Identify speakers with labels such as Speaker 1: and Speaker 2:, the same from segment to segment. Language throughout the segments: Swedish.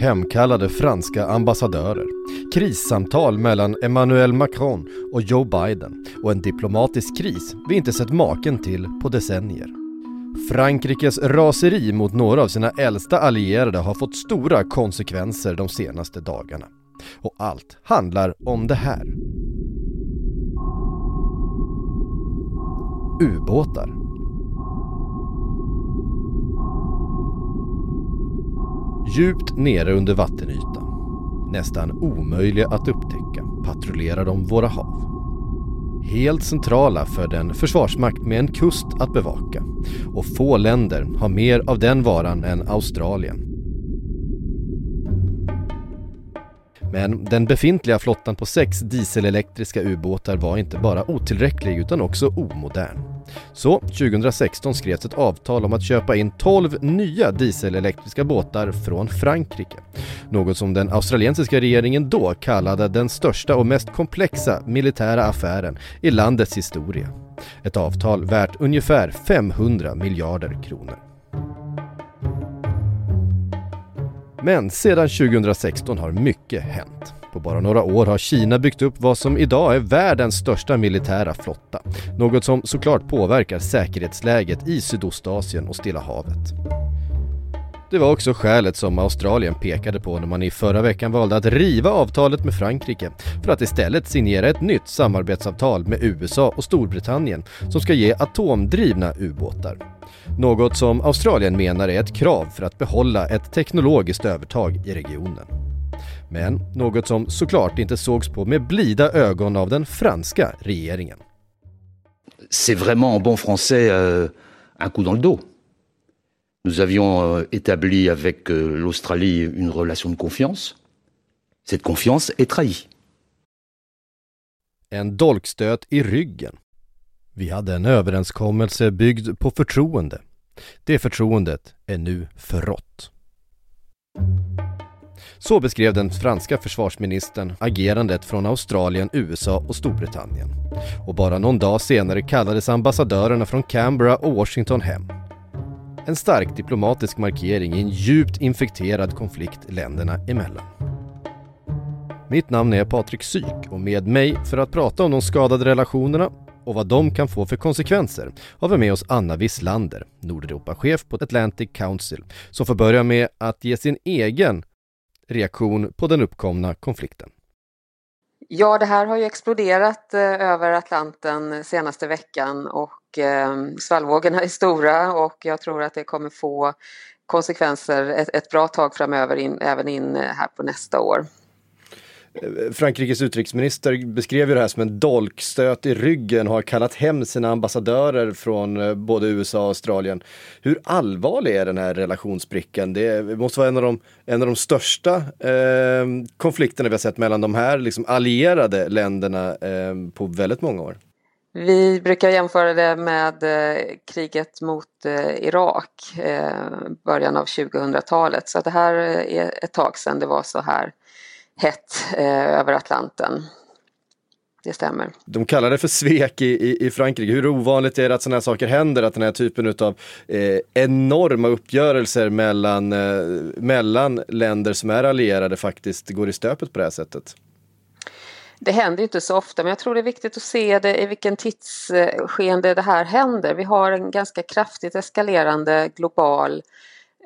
Speaker 1: Hemkallade franska ambassadörer, krissamtal mellan Emmanuel Macron och Joe Biden och en diplomatisk kris vi inte sett maken till på decennier. Frankrikes raseri mot några av sina äldsta allierade har fått stora konsekvenser de senaste dagarna. Och allt handlar om det här. Ubåtar. Djupt nere under vattenytan, nästan omöjliga att upptäcka, patrullerar de våra hav. Helt centrala för den försvarsmakt med en kust att bevaka. Och få länder har mer av den varan än Australien. Men den befintliga flottan på sex dieselelektriska ubåtar var inte bara otillräcklig utan också omodern. Så 2016 skrevs ett avtal om att köpa in 12 nya dieselelektriska båtar från Frankrike. Något som den australiensiska regeringen då kallade den största och mest komplexa militära affären i landets historia. Ett avtal värt ungefär 500 miljarder kronor. Men sedan 2016 har mycket hänt. På bara några år har Kina byggt upp vad som idag är världens största militära flotta. Något som såklart påverkar säkerhetsläget i Sydostasien och Stilla havet. Det var också skälet som Australien pekade på när man i förra veckan valde att riva avtalet med Frankrike för att istället signera ett nytt samarbetsavtal med USA och Storbritannien som ska ge atomdrivna ubåtar. Något som Australien menar är ett krav för att behålla ett teknologiskt övertag i regionen. Men något som såklart inte sågs på med blida ögon av den franska regeringen.
Speaker 2: C'est vraiment en bon français euh, un coup dans le dos. Nous avions euh, établi avec euh, l'Australie une relation de confiance. Cette confiance est trahie.
Speaker 1: En dolkstöt i ryggen. Vi hade en överenskommelse byggd på förtroende. Det förtroendet är nu förrått. Så beskrev den franska försvarsministern agerandet från Australien, USA och Storbritannien. Och bara någon dag senare kallades ambassadörerna från Canberra och Washington hem. En stark diplomatisk markering i en djupt infekterad konflikt länderna emellan. Mitt namn är Patrik Syk och med mig för att prata om de skadade relationerna och vad de kan få för konsekvenser har vi med oss Anna Wisslander, Nordeuropachef på Atlantic Council, som får börja med att ge sin egen reaktion på den uppkomna konflikten.
Speaker 3: Ja, det här har ju exploderat eh, över Atlanten senaste veckan och eh, svallvågorna är stora och jag tror att det kommer få konsekvenser ett, ett bra tag framöver, in, även in eh, här på nästa år.
Speaker 1: Frankrikes utrikesminister beskrev ju det här som en dolkstöt i ryggen och har kallat hem sina ambassadörer från eh, både USA och Australien. Hur allvarlig är den här relationsbrickan? Det måste vara en av de, en av de största eh, konflikterna vi har sett mellan de här liksom allierade länderna eh, på väldigt många år.
Speaker 3: Vi brukar jämföra det med eh, kriget mot eh, Irak, eh, början av 2000-talet. Så det här eh, är ett tag sedan det var så här hett eh, över Atlanten. Det stämmer.
Speaker 1: De kallar det för svek i, i, i Frankrike. Hur ovanligt är det att sådana här saker händer? Att den här typen av eh, enorma uppgörelser mellan, eh, mellan länder som är allierade faktiskt går i stöpet på det här sättet?
Speaker 3: Det händer inte så ofta men jag tror det är viktigt att se det i vilken tidsskeende det här händer. Vi har en ganska kraftigt eskalerande global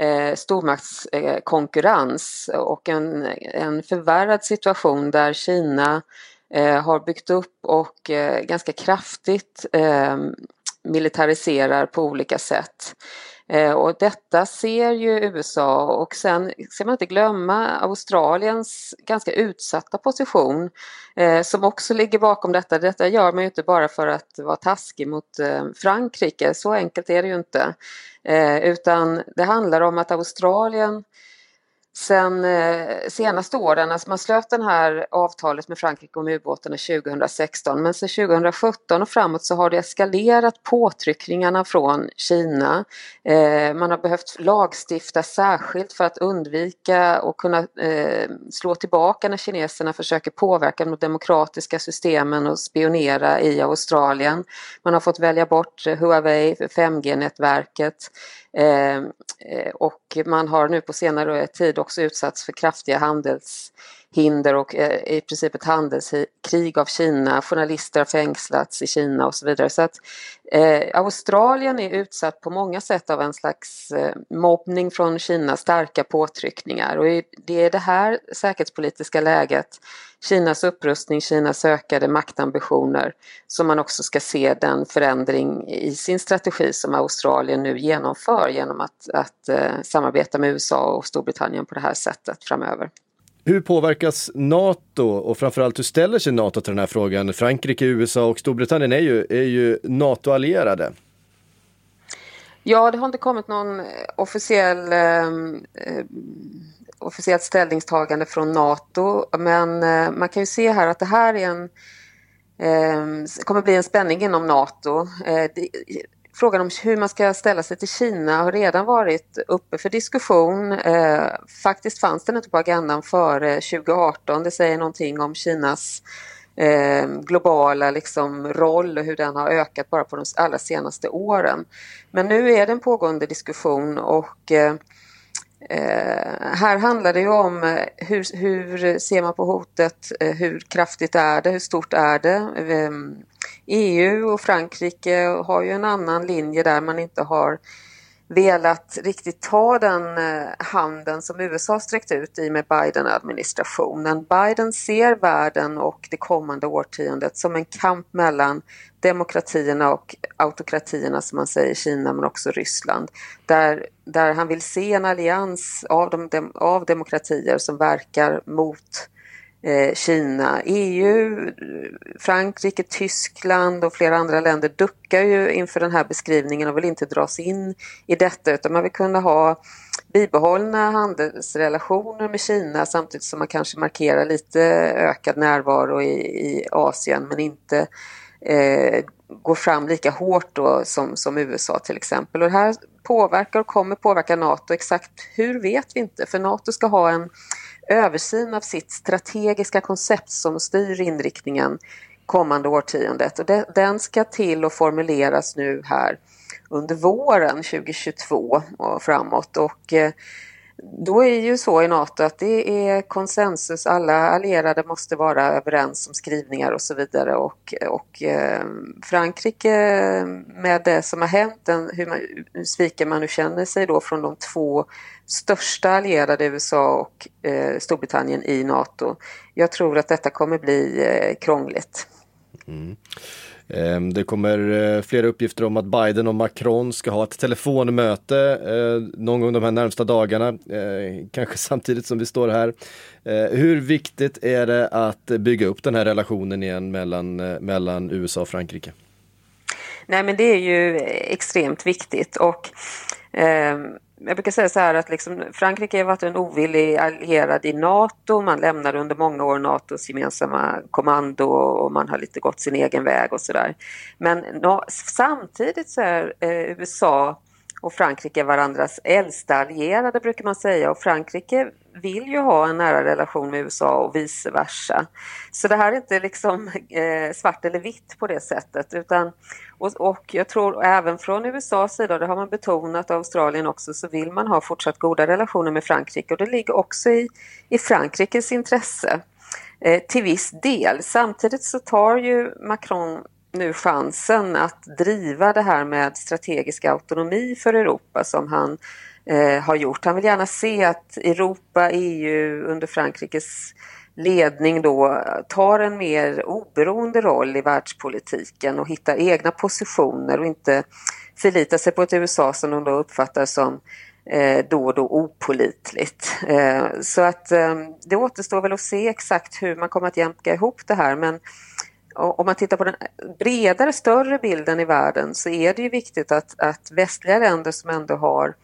Speaker 3: eh, stormaktskonkurrens och en, en förvärrad situation där Kina eh, har byggt upp och eh, ganska kraftigt eh, militariserar på olika sätt. Eh, och detta ser ju USA och sen ska man inte glömma Australiens ganska utsatta position eh, som också ligger bakom detta. Detta gör man ju inte bara för att vara taskig mot eh, Frankrike, så enkelt är det ju inte. Eh, utan det handlar om att Australien sen eh, senaste åren, alltså man slöt det här avtalet med Frankrike om ubåtarna 2016 men sen 2017 och framåt så har det eskalerat påtryckningarna från Kina. Eh, man har behövt lagstifta särskilt för att undvika och kunna eh, slå tillbaka när kineserna försöker påverka de demokratiska systemen och spionera i Australien. Man har fått välja bort Huawei, 5G-nätverket Ehm, eh, och man har nu på senare tid också utsatts för kraftiga handelshinder och eh, i princip ett handelskrig av Kina. Journalister har fängslats i Kina och så vidare. Så att eh, Australien är utsatt på många sätt av en slags eh, mobbning från Kina, starka påtryckningar och det är det här säkerhetspolitiska läget Kinas upprustning, Kinas ökade maktambitioner som man också ska se den förändring i sin strategi som Australien nu genomför genom att, att uh, samarbeta med USA och Storbritannien på det här sättet framöver.
Speaker 1: Hur påverkas NATO och framförallt hur ställer sig NATO till den här frågan? Frankrike, USA och Storbritannien är ju, är ju NATO-allierade.
Speaker 3: Ja, det har inte kommit någon officiell eh, officiellt ställningstagande från NATO men eh, man kan ju se här att det här är en eh, kommer bli en spänning inom NATO. Eh, frågan om hur man ska ställa sig till Kina har redan varit uppe för diskussion. faktiskt fanns den inte på agendan före 2018. Det säger någonting om Kinas globala liksom, roll och hur den har ökat bara på de allra senaste åren. Men nu är det en pågående diskussion och Eh, Eh, här handlar det ju om eh, hur, hur ser man på hotet, eh, hur kraftigt är det, hur stort är det? Ehm, EU och Frankrike har ju en annan linje där man inte har velat riktigt ta den eh, handen som USA sträckt ut i med Biden-administrationen. Biden ser världen och det kommande årtiondet som en kamp mellan demokratierna och autokratierna som man säger i Kina men också Ryssland. Där, där han vill se en allians av, de, av demokratier som verkar mot Eh, Eh, Kina, EU, Frankrike, Tyskland och flera andra länder duckar ju inför den här beskrivningen och vill inte dras in i detta utan man vill kunna ha bibehållna handelsrelationer med Kina samtidigt som man kanske markerar lite ökad närvaro i, i Asien men inte eh, går fram lika hårt då som, som USA till exempel. Och det här påverkar och kommer påverka NATO. Exakt hur vet vi inte för NATO ska ha en översyn av sitt strategiska koncept som styr inriktningen kommande årtiondet. Och den ska till och formuleras nu här under våren 2022 och framåt. Och eh, då är ju så i NATO att det är konsensus, alla allierade måste vara överens om skrivningar och så vidare och, och eh, Frankrike eh, med det som har hänt, den, hur, man, hur sviken man nu känner sig då från de två största allierade USA och eh, Storbritannien i NATO. Jag tror att detta kommer bli eh, krångligt. Mm.
Speaker 1: Ehm, det kommer eh, flera uppgifter om att Biden och Macron ska ha ett telefonmöte eh, någon gång de här närmsta dagarna, eh, kanske samtidigt som vi står här. Hur viktigt är det att bygga upp den här relationen igen mellan, mellan USA och Frankrike?
Speaker 3: Nej men det är ju extremt viktigt och eh, jag brukar säga så här att liksom, Frankrike har varit en ovillig allierad i NATO. Man lämnade under många år NATOs gemensamma kommando och man har lite gått sin egen väg och sådär. Men no, samtidigt så är eh, USA och Frankrike varandras äldsta allierade brukar man säga och Frankrike vill ju ha en nära relation med USA och vice versa. Så det här är inte liksom eh, svart eller vitt på det sättet utan och, och, jag tror även från USAs sida, det har man betonat, Australien också, så vill man ha fortsatt goda relationer med Frankrike och det ligger också i, i Frankrikes intresse eh, till viss del. Samtidigt så tar ju Macron nu chansen att driva det här med strategisk autonomi för Europa som han eh, har gjort. Han vill gärna se att Europa, EU under Frankrikes ledning då tar en mer oberoende roll i världspolitiken och hittar egna positioner och inte förlitar sig på ett USA som de då uppfattar som eh, då och då opolitligt. Eh, så att eh, det återstår väl att se exakt hur man kommer att jämka ihop det här men om man tittar på den bredare, större bilden i världen så är det ju viktigt att, att västliga länder som ändå har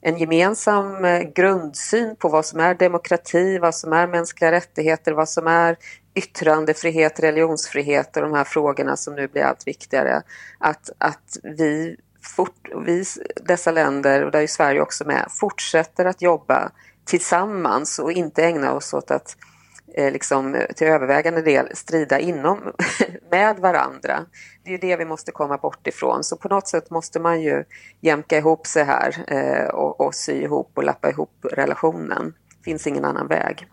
Speaker 3: en gemensam eh, grundsyn på vad som är demokrati, vad som är mänskliga rättigheter, vad som är yttrandefrihet, religionsfrihet och de här frågorna som nu blir allt viktigare. Att, att vi, fort, vi, dessa länder, och där är Sverige också med, fortsätter att jobba tillsammans och inte ägna oss åt att Eh, liksom, eh, till övervägande del strida inom med varandra. Det är ju det vi måste komma bort ifrån. Så på något sätt måste man ju jämka ihop sig här eh, och, och sy ihop och lappa ihop relationen. Det finns ingen annan väg.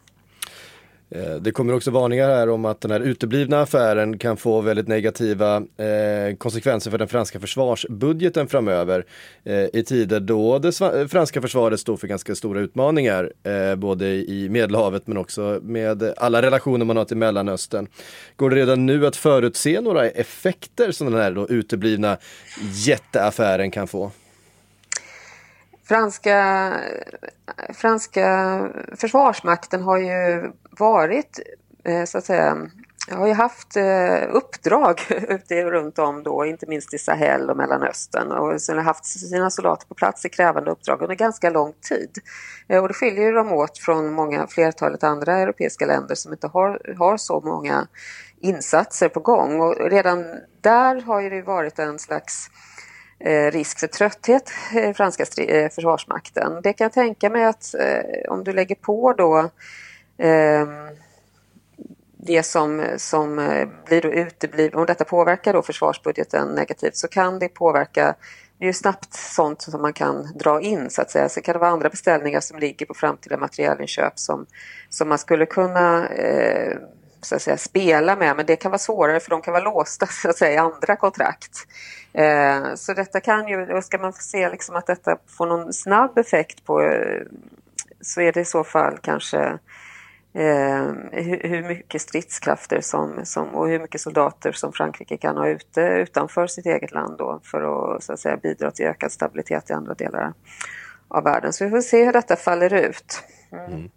Speaker 1: Eh, det kommer också varningar här om att den här uteblivna affären kan få väldigt negativa eh, konsekvenser för den franska försvarsbudgeten framöver. Eh, I tider då det eh, franska försvaret står för ganska stora utmaningar, eh, både i Medelhavet men också med alla relationer man har till Mellanöstern. Går det redan nu att förutse några effekter som den här då uteblivna jätteaffären kan få?
Speaker 3: Franska, franska försvarsmakten har ju varit eh, så att säga har ju haft eh, uppdrag ute runt om då, inte minst i Sahel och Mellanöstern och sen har haft sina soldater på plats i krävande uppdrag under ganska lång tid. Eh, och det skiljer dem åt från många, flertalet andra europeiska länder som inte har, har så många insatser på gång. Och redan där har ju det varit en slags Eh, Eh, risk för trötthet i franska eh, försvarsmakten. Det kan jag tänka mig att om du lägger på då ehm, det som, som blir då uteblivet, om detta påverkar då försvarsbudgeten negativt så kan det påverka det är ju snabbt sånt som man kan dra in så att säga. Sen kan det vara andra beställningar som ligger på framtida materialinköp som, som man skulle kunna eh, så att säga, spela med men det kan vara svårare för de kan vara låsta så att säga, i andra kontrakt. Eh, så detta kan ju, och ska man se liksom att detta får någon snabb effekt på eh, så är det i så fall kanske eh, hur, hur, mycket stridskrafter som, som, och hur mycket soldater som Frankrike kan ha ute utanför sitt eget land då för att, så att säga, bidra till ökad stabilitet i andra delar av världen. Så vi får se hur detta faller ut. Mm. mm.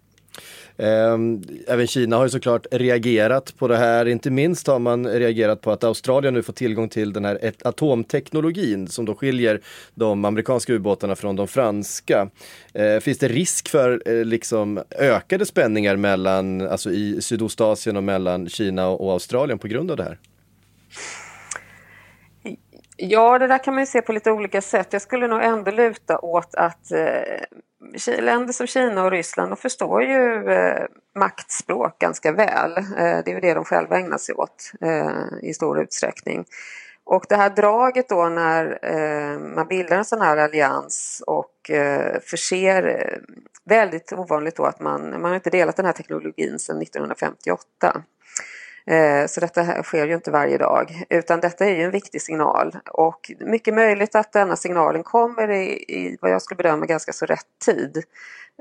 Speaker 1: Ehm, även Kina har ju såklart reagerat på det här. Inte minst har man reagerat på att Australien nu får tillgång till den här atomteknologin som då skiljer de amerikanska ubåtarna från de franska. Ehm, finns det risk för eh, liksom ökade spänningar mellan, alltså i Sydostasien och mellan Kina och Australien på grund av det här?
Speaker 3: Ja, det där kan man ju se på lite olika sätt. Jag skulle nog ändå luta åt att eh, länder som Kina och Ryssland de förstår ju eh, maktspråk ganska väl. Eh, det är ju det de själva ägnar sig åt eh, i stor utsträckning. Och det här draget då när eh, man bildar en sån här allians och eh, förser, eh, väldigt ovanligt då att man, man har inte delat den här teknologin sedan 1958. Eh, så detta sker ju inte varje dag utan detta är ju en viktig signal och mycket möjligt att denna signalen kommer i, i vad jag skulle bedöma ganska så rätt tid.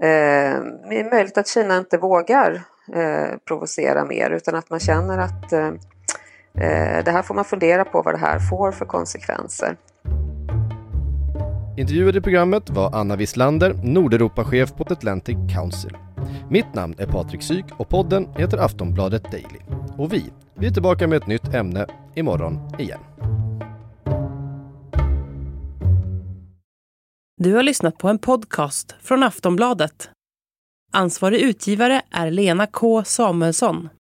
Speaker 3: Eh, det är möjligt att Kina inte vågar eh, provocera mer utan att man känner att eh, eh, det här får man fundera på vad det här får för konsekvenser.
Speaker 1: Intervjuad i programmet var Anna Wislander, Nordeuropachef på Atlantic Council. Mitt namn är Patrik Syk och podden heter Aftonbladet Daily. Och vi, vi är tillbaka med ett nytt ämne imorgon igen.
Speaker 4: Du har lyssnat på en podcast från Aftonbladet. Ansvarig utgivare är Lena K Samuelsson.